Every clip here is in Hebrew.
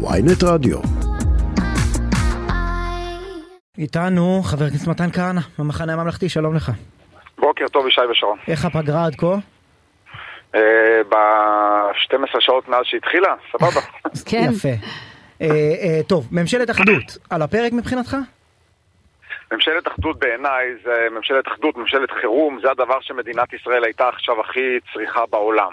ויינט רדיו. איתנו חבר הכנסת מתן כהנא, במחנה הממלכתי, שלום לך. בוקר טוב, ישי ושרון. איך הפגרה עד כה? אה, ב-12 שעות מאז שהתחילה, סבבה. כן. יפה. אה, אה, טוב, ממשלת אחדות, על הפרק מבחינתך? ממשלת אחדות בעיניי זה ממשלת אחדות, ממשלת חירום, זה הדבר שמדינת ישראל הייתה עכשיו הכי צריכה בעולם.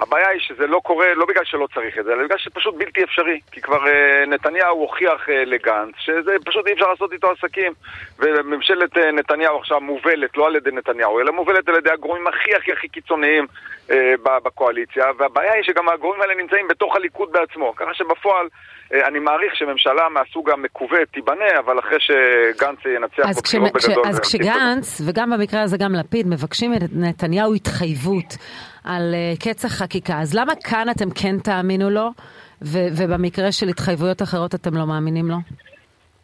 הבעיה היא שזה לא קורה לא בגלל שלא צריך את זה, אלא בגלל שפשוט בלתי אפשרי. כי כבר אה, נתניהו הוכיח אה, לגנץ שזה פשוט אי אפשר לעשות איתו עסקים. וממשלת אה, נתניהו עכשיו מובלת, לא על ידי נתניהו, אלא מובלת על ידי הגורמים הכי הכי הכי קיצוניים אה, בקואליציה, והבעיה היא שגם הגורמים האלה נמצאים בתוך הליכוד בעצמו. ככה שבפועל אה, אני מעריך שממשלה מהסוג המקווה תיבנה, אבל אחרי שגנץ אז, כש, בבחירות כש, בגדול. אז כשגנץ, וגם במקרה הזה גם לפיד, מבקשים את נתניהו התחייבות על uh, קץ החקיקה, אז למה כאן אתם כן תאמינו לו, ו, ובמקרה של התחייבויות אחרות אתם לא מאמינים לו?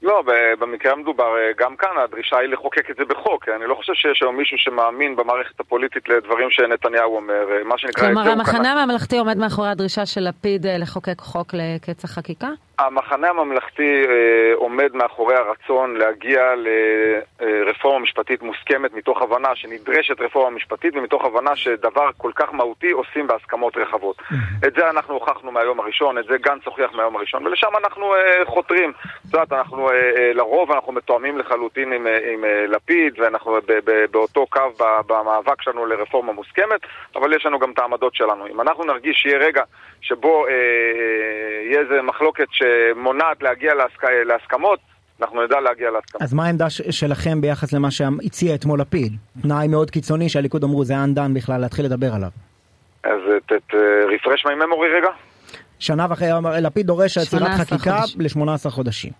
לא, במקרה המדובר, אה, גם כאן הדרישה היא לחוקק את זה בחוק. אני לא חושב שיש היום מישהו שמאמין במערכת הפוליטית לדברים שנתניהו אומר. אה, מה שנקרא... כלומר, המחנה. הממלכתי עומד מאחורי הדרישה של לפיד לחוקק חוק לקץ החקיקה? המחנה הממלכתי אה, עומד מאחורי הרצון להגיע לרפורמה משפטית מוסכמת מתוך הבנה שנדרשת רפורמה משפטית ומתוך הבנה שדבר כל כך מהותי עושים בהסכמות רחבות. את זה אנחנו הוכחנו מהיום הראשון, את זה גנץ הוכיח מהיום הראשון, ולשם אנחנו אה, חותרים. את יודעת, אנחנו אה, אה, לרוב אנחנו מתואמים לחלוטין עם, אה, עם אה, לפיד, ואנחנו ב- ב- באותו קו ב- במאבק שלנו לרפורמה מוסכמת, אבל יש לנו גם את העמדות שלנו. אם אנחנו נרגיש שיהיה רגע שבו אה, יהיה איזה מחלוקת שמונעת להגיע להסכ... להסכמות, אנחנו נדע להגיע להסכמות. אז מה העמדה שלכם ביחס למה שהציע אתמול לפיד? תנאי מאוד קיצוני שהליכוד אמרו זה אנדן בכלל להתחיל לדבר עליו. אז רפרש מי ממורי רגע. שנה וחצי, לפיד דורש עצירת 18 חקיקה חודשים. ל-18 חודשים.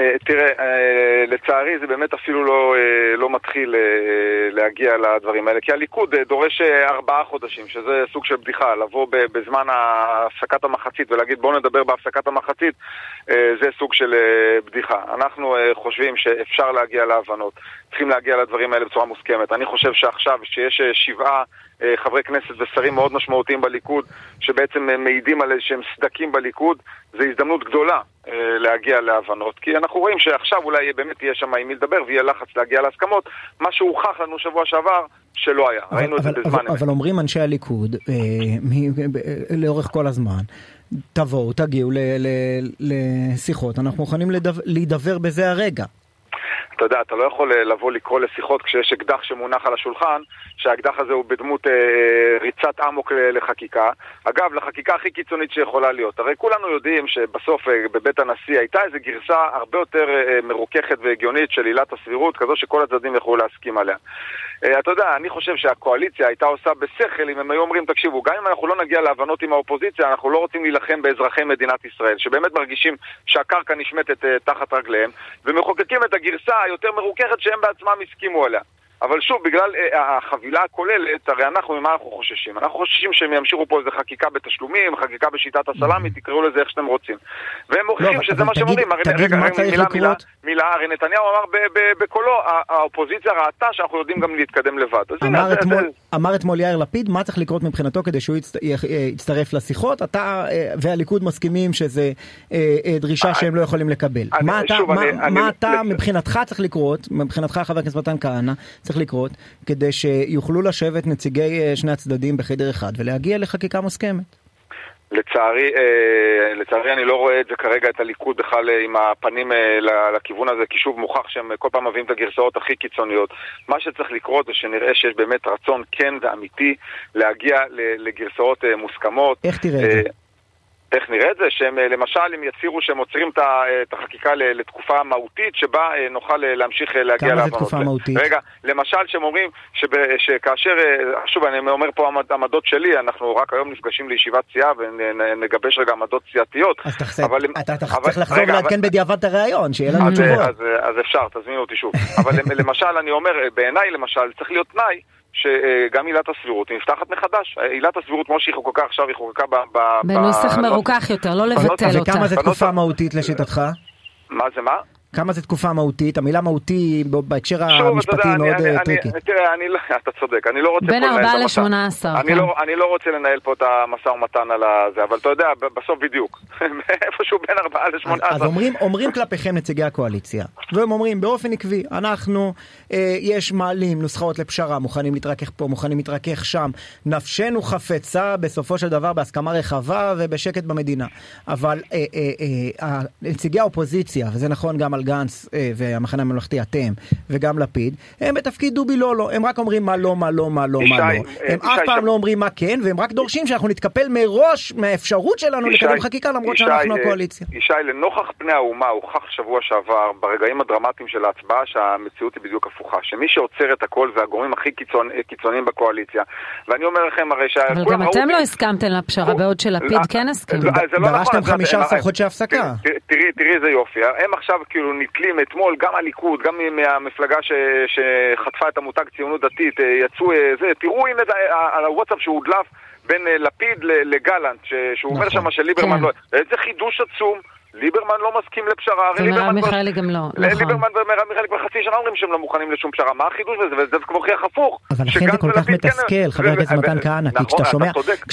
אה, תראה, אה, לצערי זה באמת אפילו לא, אה, לא מתחיל להגיע לדברים האלה, כי הליכוד דורש ארבעה חודשים, שזה סוג של בדיחה, לבוא בזמן הפסקת המחצית ולהגיד בואו נדבר בהפסקת המחצית, זה סוג של בדיחה. אנחנו חושבים שאפשר להגיע להבנות, צריכים להגיע לדברים האלה בצורה מוסכמת. אני חושב שעכשיו, שיש שבעה חברי כנסת ושרים מאוד משמעותיים בליכוד, שבעצם מעידים על איזשהם סדקים בליכוד, זו הזדמנות גדולה להגיע להבנות, כי אנחנו רואים שעכשיו אולי באמת יהיה שם עם מי לדבר ויהיה לחץ להגיע להסכמות, מה שהוכח לנו שבוע שעבר שלא היה, ראינו את זה אבל, בזמן אבל. אבל אומרים אנשי הליכוד אה, מ- ב- לאורך כל הזמן, תבואו, תגיעו ל- ל- לשיחות, אנחנו מוכנים לדבר, להידבר בזה הרגע. אתה יודע, אתה לא יכול אה, לבוא לקרוא לשיחות כשיש אקדח שמונח על השולחן, שהאקדח הזה הוא בדמות אה, ריצת אמוק לחקיקה. אגב, לחקיקה הכי קיצונית שיכולה להיות. הרי כולנו יודעים שבסוף אה, בבית הנשיא הייתה איזו גרסה הרבה יותר אה, מרוככת והגיונית של עילת הסבירות, כזו שכל הצדדים יכלו להסכים עליה. אה, אתה יודע, אני חושב שהקואליציה הייתה עושה בשכל אם הם היו אומרים, תקשיבו, גם אם אנחנו לא נגיע להבנות עם האופוזיציה, אנחנו לא רוצים להילחם באזרחי מדינת ישראל, שבאמת מרגישים שהקרקע נשמטת אה, תחת רגליהם, ומחוקקים את הגרסה היותר מרוככת שהם בעצמם הסכימו עליה. אבל שוב, בגלל אה, החבילה הכוללת, הרי אנחנו, ממה אנחנו חוששים? אנחנו חוששים שהם ימשיכו פה איזה חקיקה בתשלומים, חקיקה בשיטת הסלאמי, תקראו לזה איך שאתם רוצים. והם מוכיחים אבל- שזה מה שהם אומרים. תגיד מה צריך מילה, לקרות? מילה, מילה, הרי נתניהו אמר בקולו, "ה- האופוזיציה ראתה שאנחנו יודעים גם להתקדם לבד. אמר אתמול, אמר אתמול יאיר לפיד מה צריך לקרות מבחינתו כדי שהוא יצט- אה, יצטרף לשיחות, אתה אה, והליכוד מסכימים שזה אה, דרישה שהם לא יכולים לקבל. אני- מה אתה, שוב, מה- אני- אני- מה אתה מבחינתך צריך לקרות, מבחינתך חבר הכנסת מתן כהנא, צריך לקרות, כדי שיוכלו לשבת נציגי שני הצדדים בחדר אחד ולהגיע לחקיקה מוסכמת. לצערי, אה, לצערי אני לא רואה את זה כרגע, את הליכוד בכלל אה, עם הפנים אה, לכיוון הזה, כי שוב מוכח שהם כל פעם מביאים את הגרסאות הכי קיצוניות. מה שצריך לקרות זה שנראה שיש באמת רצון כן ואמיתי להגיע לגרסאות מוסכמות. איך תראה את זה? איך נראה את זה? שהם אה, למשל, הם יצהירו שהם עוצרים את אה, החקיקה לתקופה מהותית שבה אה, נוכל להמשיך להגיע כמה זה להבנות. תקופה מהותית? רגע, למשל שהם אומרים שכאשר, שוב אני אומר פה עמד- עמדות שלי, אנחנו רק היום נפגשים לישיבת סיעה ונגבש רגע עמדות סיעתיות. אז תחסה- אבל- אתה אתה אבל- צריך לחזור רגע, ולעדכן אבל- בדיעבד את הראיון, שיהיה לנו אז, תשובות. אז, אה, אז אפשר, תזמינו אותי שוב. אבל למשל, אני אומר, בעיניי למשל, צריך להיות תנאי שגם עילת הסבירות היא נפתחת מחדש. עילת הסבירות, כמו שהיא חוקקה עכשיו, היא חוקקה ב... ב- בנוסח ב- מרוכך יותר, לא לבטל אותה. וכמה זה תקופה מהותית לשיטתך? מה זה מה? כמה זו תקופה מהותית? המילה מהותי בהקשר המשפטי מאוד אני, tricky. אני, תראה, אני, לא- אתה צודק, אני לא רוצה בין פה לנהל 4 את המשא- ל-18, אני כן. לא, אני לא רוצה לנהל פה את המשא ומתן על הזה, אבל אתה יודע, בסוף בדיוק. איפשהו בין 4 ל-18. אז אומרים, אומרים כלפיכם נציגי הקואליציה, והם אומרים באופן עקבי, אנחנו, אה, יש מעלים נוסחאות לפשרה, מוכנים להתרכך פה, מוכנים להתרכך שם, נפשנו חפצה בסופו של דבר בהסכמה רחבה ובשקט במדינה. אבל אה, אה, אה, נציגי האופוזיציה, וזה נכון גם על גנץ אה, והמחנה הממלכתי, אתם, וגם לפיד, הם בתפקיד דובי לא לא, הם רק אומרים מה לא, מה לא, מה לא, מה לא. אה, הם אף פעם לא אומרים מה כן, והם רק דורשים שאנחנו נתקפל מראש מהאפשרות שלנו לקדם חקיקה למרות שאנחנו אה, הקואליציה. ישי, לנוכח פני האומה הוכח שבוע שעבר, ברגעים הדרמטיים של ההצבעה, שהמציאות היא בדיוק הפוכה. שמי שעוצר את הכל זה הגורמים הכי קיצון, קיצוניים בקואליציה. ואני אומר לכם, הרי שה... אבל גם אתם לא הסכמתם לפשרה, בעוד שלפיד כן הסכים. לא, נכון, דרשתם את יודעת, 15 הם- חודשי הפסקה. תראי, תראי, איזה יופי, הם עכשיו כאילו נתלים אתמול, גם הליכוד, גם מהמפלגה ש- שחטפה את המותג ציונות דתית, אה, יצאו אה, זה, תראו הנה זה, אה, על הוואטסאפ שהודלף בין אה, לפיד לגלנט, שהוא אומר נכון. שם שליברמן כן. לא... איזה חידוש עצום. ליברמן לא מסכים לפשרה, הרי ומרב ליברמן... מיכאלי גם לא, נכון. ליברמן ומרב מיכאלי כבר חצי שנה אומרים שהם לא מוכנים לשום פשרה, מה החידוש בזה? וזה כבר הוכיח הפוך. אבל לכן זה כל כך כן- מתסכל, חבר הכנסת ו- מתן ו- כהנא, כי נכון, כשאתה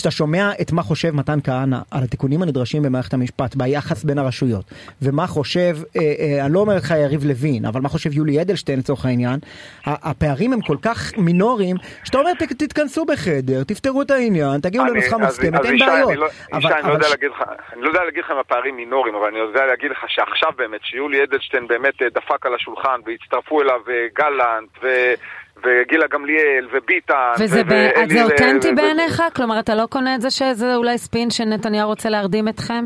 אתה שומע, את מה חושב מתן כהנא על התיקונים הנדרשים במערכת המשפט, ביחס בין הרשויות, ומה חושב, אה, אה, אני לא אומר לך יריב לוין, אבל מה חושב יולי אדלשטיין לצורך העניין, הפערים הם כל כך מינוריים, שאתה אומר "ת- תתכנסו בחדר, תפתרו את העניין, תגיעו לנוסחה מוסכמת, אין בעיות. אני לא יודע להגיד לך אם הפערים מינוריים, אבל אני יודע להגיד לך שעכשיו באמת, שיולי אדלשטיין באמת אה, דפק על השולחן והצטרפו אליו אה, גלנט ו- וגילה גמליאל וביטן. וזה ו- ב- אז זה אותנטי ו- ו- בעיניך? כלומר, אתה לא קונה את זה שזה אולי ספין שנתניהו רוצה להרדים אתכם?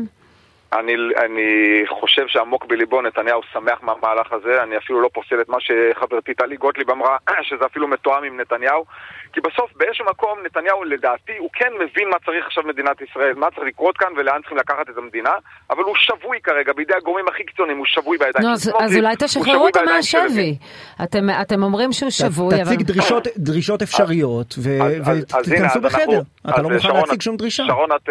אני, אני חושב שעמוק בליבו נתניהו שמח מהמהלך הזה, אני אפילו לא פוסל את מה שחברתי טלי גוטליב אמרה, שזה אפילו מתואם עם נתניהו, כי בסוף באיזשהו מקום נתניהו לדעתי, הוא כן מבין מה צריך עכשיו מדינת ישראל, מה צריך לקרות כאן ולאן צריכים לקחת את המדינה, אבל הוא שבוי כרגע בידי הגורמים הכי קיצוניים, הוא שבוי בידיים נו, של אז- סמוטריץ', אז אולי תשחררו אותו של מהשבי. אתם- אתם אומרים שהוא שבוי, אבל... תציג דרישות- דרישות אפשריות, ו- אז- אז- אז הנה, ותתכנסו אז אנחנו- בחדר. אתה לא מוכן להציג שום דרישה. שרון, את,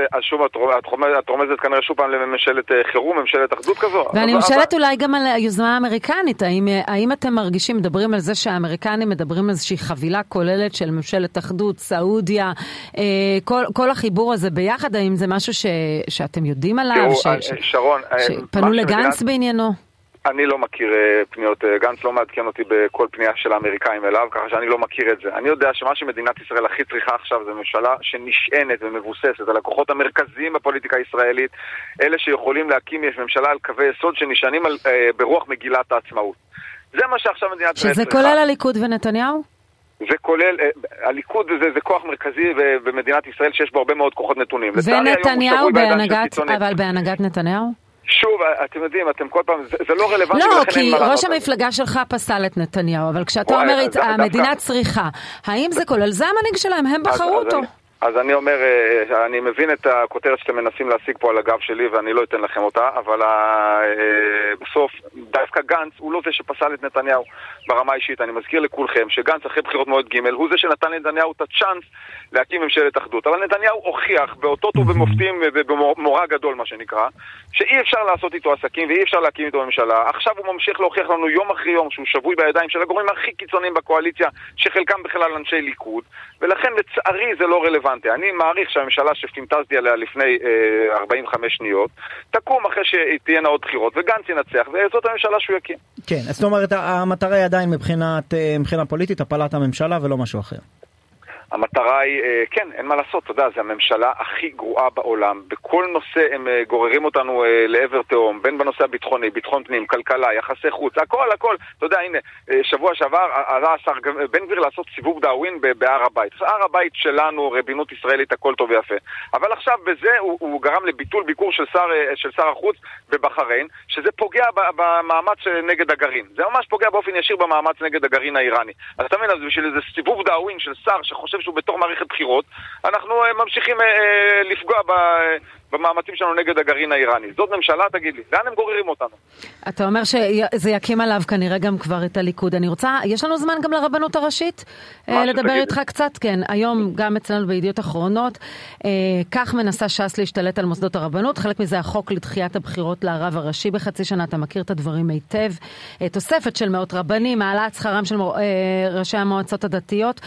את רומזת כנראה שוב פעם לממשלת אה, חירום, ממשלת אחדות כזו. ואני שואלת אולי גם על היוזמה האמריקנית, האם, האם אתם מרגישים, מדברים על זה שהאמריקנים מדברים על איזושהי חבילה כוללת של ממשלת אחדות, סעודיה, אה, כל, כל החיבור הזה ביחד, האם זה משהו ש, שאתם יודעים עליו? תראו, ש, אה, ש, שרון, אה, שפנו מה לגנץ בעניינו? אני לא מכיר אה, פניות, אה, גנץ לא מעדכן אותי בכל פנייה של האמריקאים אליו, ככה שאני לא מכיר את זה. אני יודע שמה שמדינת ישראל הכי צריכה עכשיו זה ממשלה שנשענת ומבוססת על הכוחות המרכזיים בפוליטיקה הישראלית, אלה שיכולים להקים ממשלה על קווי יסוד שנשענים על, אה, ברוח מגילת העצמאות. זה מה שעכשיו מדינת ישראל שזה צריכה. כולל הליכוד ונתניהו? זה כולל, אה, הליכוד זה, זה כוח מרכזי במדינת ישראל שיש בו הרבה מאוד כוחות נתונים. ונתניהו בהנהגת. אבל בהנהגת נתניהו? שוב, אתם יודעים, אתם כל פעם, זה, זה לא רלוונטי, לא, כי ראש על זה. המפלגה שלך פסל את נתניהו, אבל כשאתה וואי, אומר אז דווקא- המדינה צריכה, האם זה כולל? זה המנהיג שלהם, הם אז- בחרו אז אותו. אני- אז אני אומר, אה, אני מבין את הכותרת שאתם מנסים להשיג פה על הגב שלי ואני לא אתן לכם אותה, אבל ה- אה, בסוף דווקא גנץ הוא לא זה שפסל את נתניהו ברמה האישית. אני מזכיר לכולכם שגנץ אחרי בחירות מועד ג' הוא זה שנתן לנתניהו את הצ'אנס להקים ממשלת אחדות. אבל נתניהו הוכיח באותות ובמופתים ובמורא גדול מה שנקרא, שאי אפשר לעשות איתו עסקים ואי אפשר להקים איתו ממשלה. עכשיו הוא ממשיך להוכיח לנו יום אחרי יום שהוא שבוי בידיים של הגורמים הכי קיצוניים בקואליציה, שחלקם בכלל אנשי ליכוד, ולכן לצערי זה לא רלוונטי. אני מעריך שהממשלה שפינטזתי עליה לפני אה, 45 שניות, תקום אחרי שתהיינה עוד בחירות, וגנץ ינצח, וזאת הממשלה שהוא יקים. כן, זאת אומרת, המטרה היא עדיין מבחינת, אה, מבחינה פוליטית, הפלת הממשלה ולא משהו אחר. המטרה היא, אה, כן, אין מה לעשות, אתה יודע, זו הממשלה הכי גרועה בעולם. בכל נושא הם אה, גוררים אותנו אה, לעבר תהום, בין בנושא הביטחוני, ביטחון פנים, כלכלה, יחסי חוץ, הכל, הכל. אתה יודע, הנה, שבוע שעבר עלה השר בן גביר לעשות סיבוב דאווין בהר הבית. הר הבית שלנו, ריבונות ישראלית, הכל טוב ויפה. אבל עכשיו בזה הוא, הוא גרם לביטול ביקור של שר, של שר החוץ בבחריין, שזה פוגע במאמץ נגד הגרעין. זה ממש פוגע באופן ישיר במאמץ נגד הגרעין האיראני. אז אתה מבין, אז בשביל איזה סיבוב דאווין של שר שחושב שהוא בתוך מערכת בחירות, אנחנו ממשיכים לפגוע ב... במאמצים שלנו נגד הגרעין האיראני. זאת ממשלה, תגיד לי, לאן הם גוררים אותנו? אתה אומר שזה יקים עליו כנראה גם כבר את הליכוד. אני רוצה, יש לנו זמן גם לרבנות הראשית? לדבר איתך קצת, כן. היום גם אצלנו בידיעות אחרונות, כך מנסה ש"ס להשתלט על מוסדות הרבנות. חלק מזה החוק לדחיית הבחירות לרב הראשי בחצי שנה, אתה מכיר את הדברים היטב. תוספת של מאות רבנים, העלאת שכרם של ראשי המועצות הדתיות.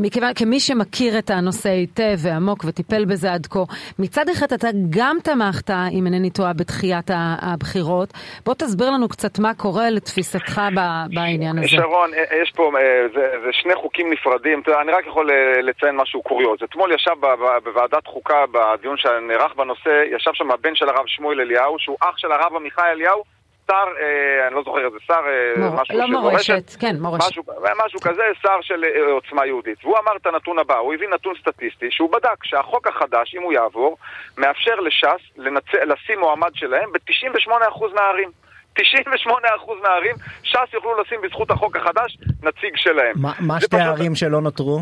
מכיוון, כמי שמכיר את הנושא היטב ועמוק וטיפל בזה עד כה, מצד אחד אתה גם תמכת, אם אינני טועה, בתחיית הבחירות. בוא תסביר לנו קצת מה קורה לתפיסתך בעניין הזה. שרון, יש פה, זה, זה שני חוקים נפרדים. אני רק יכול לציין משהו קוריוז. אתמול ישב בוועדת חוקה, בדיון שנערך בנושא, ישב שם הבן של הרב שמואל אליהו, שהוא אח של הרב עמיחי אליהו. שר, אה, אני לא זוכר איזה שר, מור, משהו לא של מורשת, מורשת, כן, מורשת. משהו, משהו כזה, שר של אה, עוצמה יהודית. והוא אמר את הנתון הבא, הוא הביא נתון סטטיסטי, שהוא בדק שהחוק החדש, אם הוא יעבור, מאפשר לש"ס לנצ... לשים מועמד שלהם ב-98% מהערים. 98% מהערים, ש"ס יוכלו לשים בזכות החוק החדש נציג שלהם. מה שתי הערים שלא נותרו?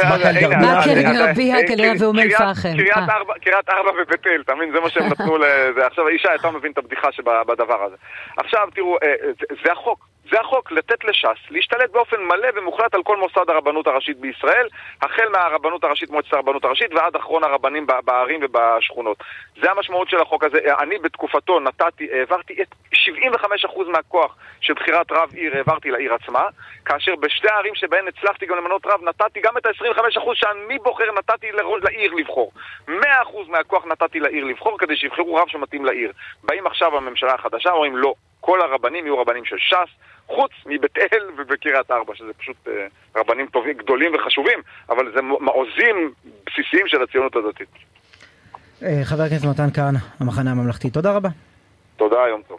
באקה אל-גרבייה כנראה ואום אל-פחם. קריית ארבע ובית אל, אתה מבין? זה מה שהם נתנו לזה. עכשיו, ישי, אתה מבין את הבדיחה שבדבר הזה. עכשיו, תראו, זה החוק. החוק, לתת לש"ס להשתלט באופן מלא ומוחלט על כל מוסד הרבנות הראשית בישראל, החל מהרבנות הראשית, מועצת הרבנות הראשית, ועד אחרון הרבנים בערים ובשכונות. זה המשמעות של החוק הזה. אני בתקופתו נתתי, העברתי את 75% מהכוח של בחירת רב עיר, העברתי לעיר עצמה, כאשר בשתי הערים שבהן הצלחתי גם למנות רב, נתתי גם את ה-25% שאני בוחר, נתתי לעיר לבחור. 100% מהכוח נתתי לעיר לבחור כדי שיבחרו רב שמתאים לעיר. באים עכשיו הממשלה החדשה, אומרים לא. כל הרבנים יהיו רבנים של ש"ס, חוץ מבית אל ובקריית ארבע, שזה פשוט אה, רבנים טובים, גדולים וחשובים, אבל זה מעוזים בסיסיים של הציונות הדתית. חבר הכנסת מתן כהנא, המחנה הממלכתי, תודה רבה. תודה, יום טוב.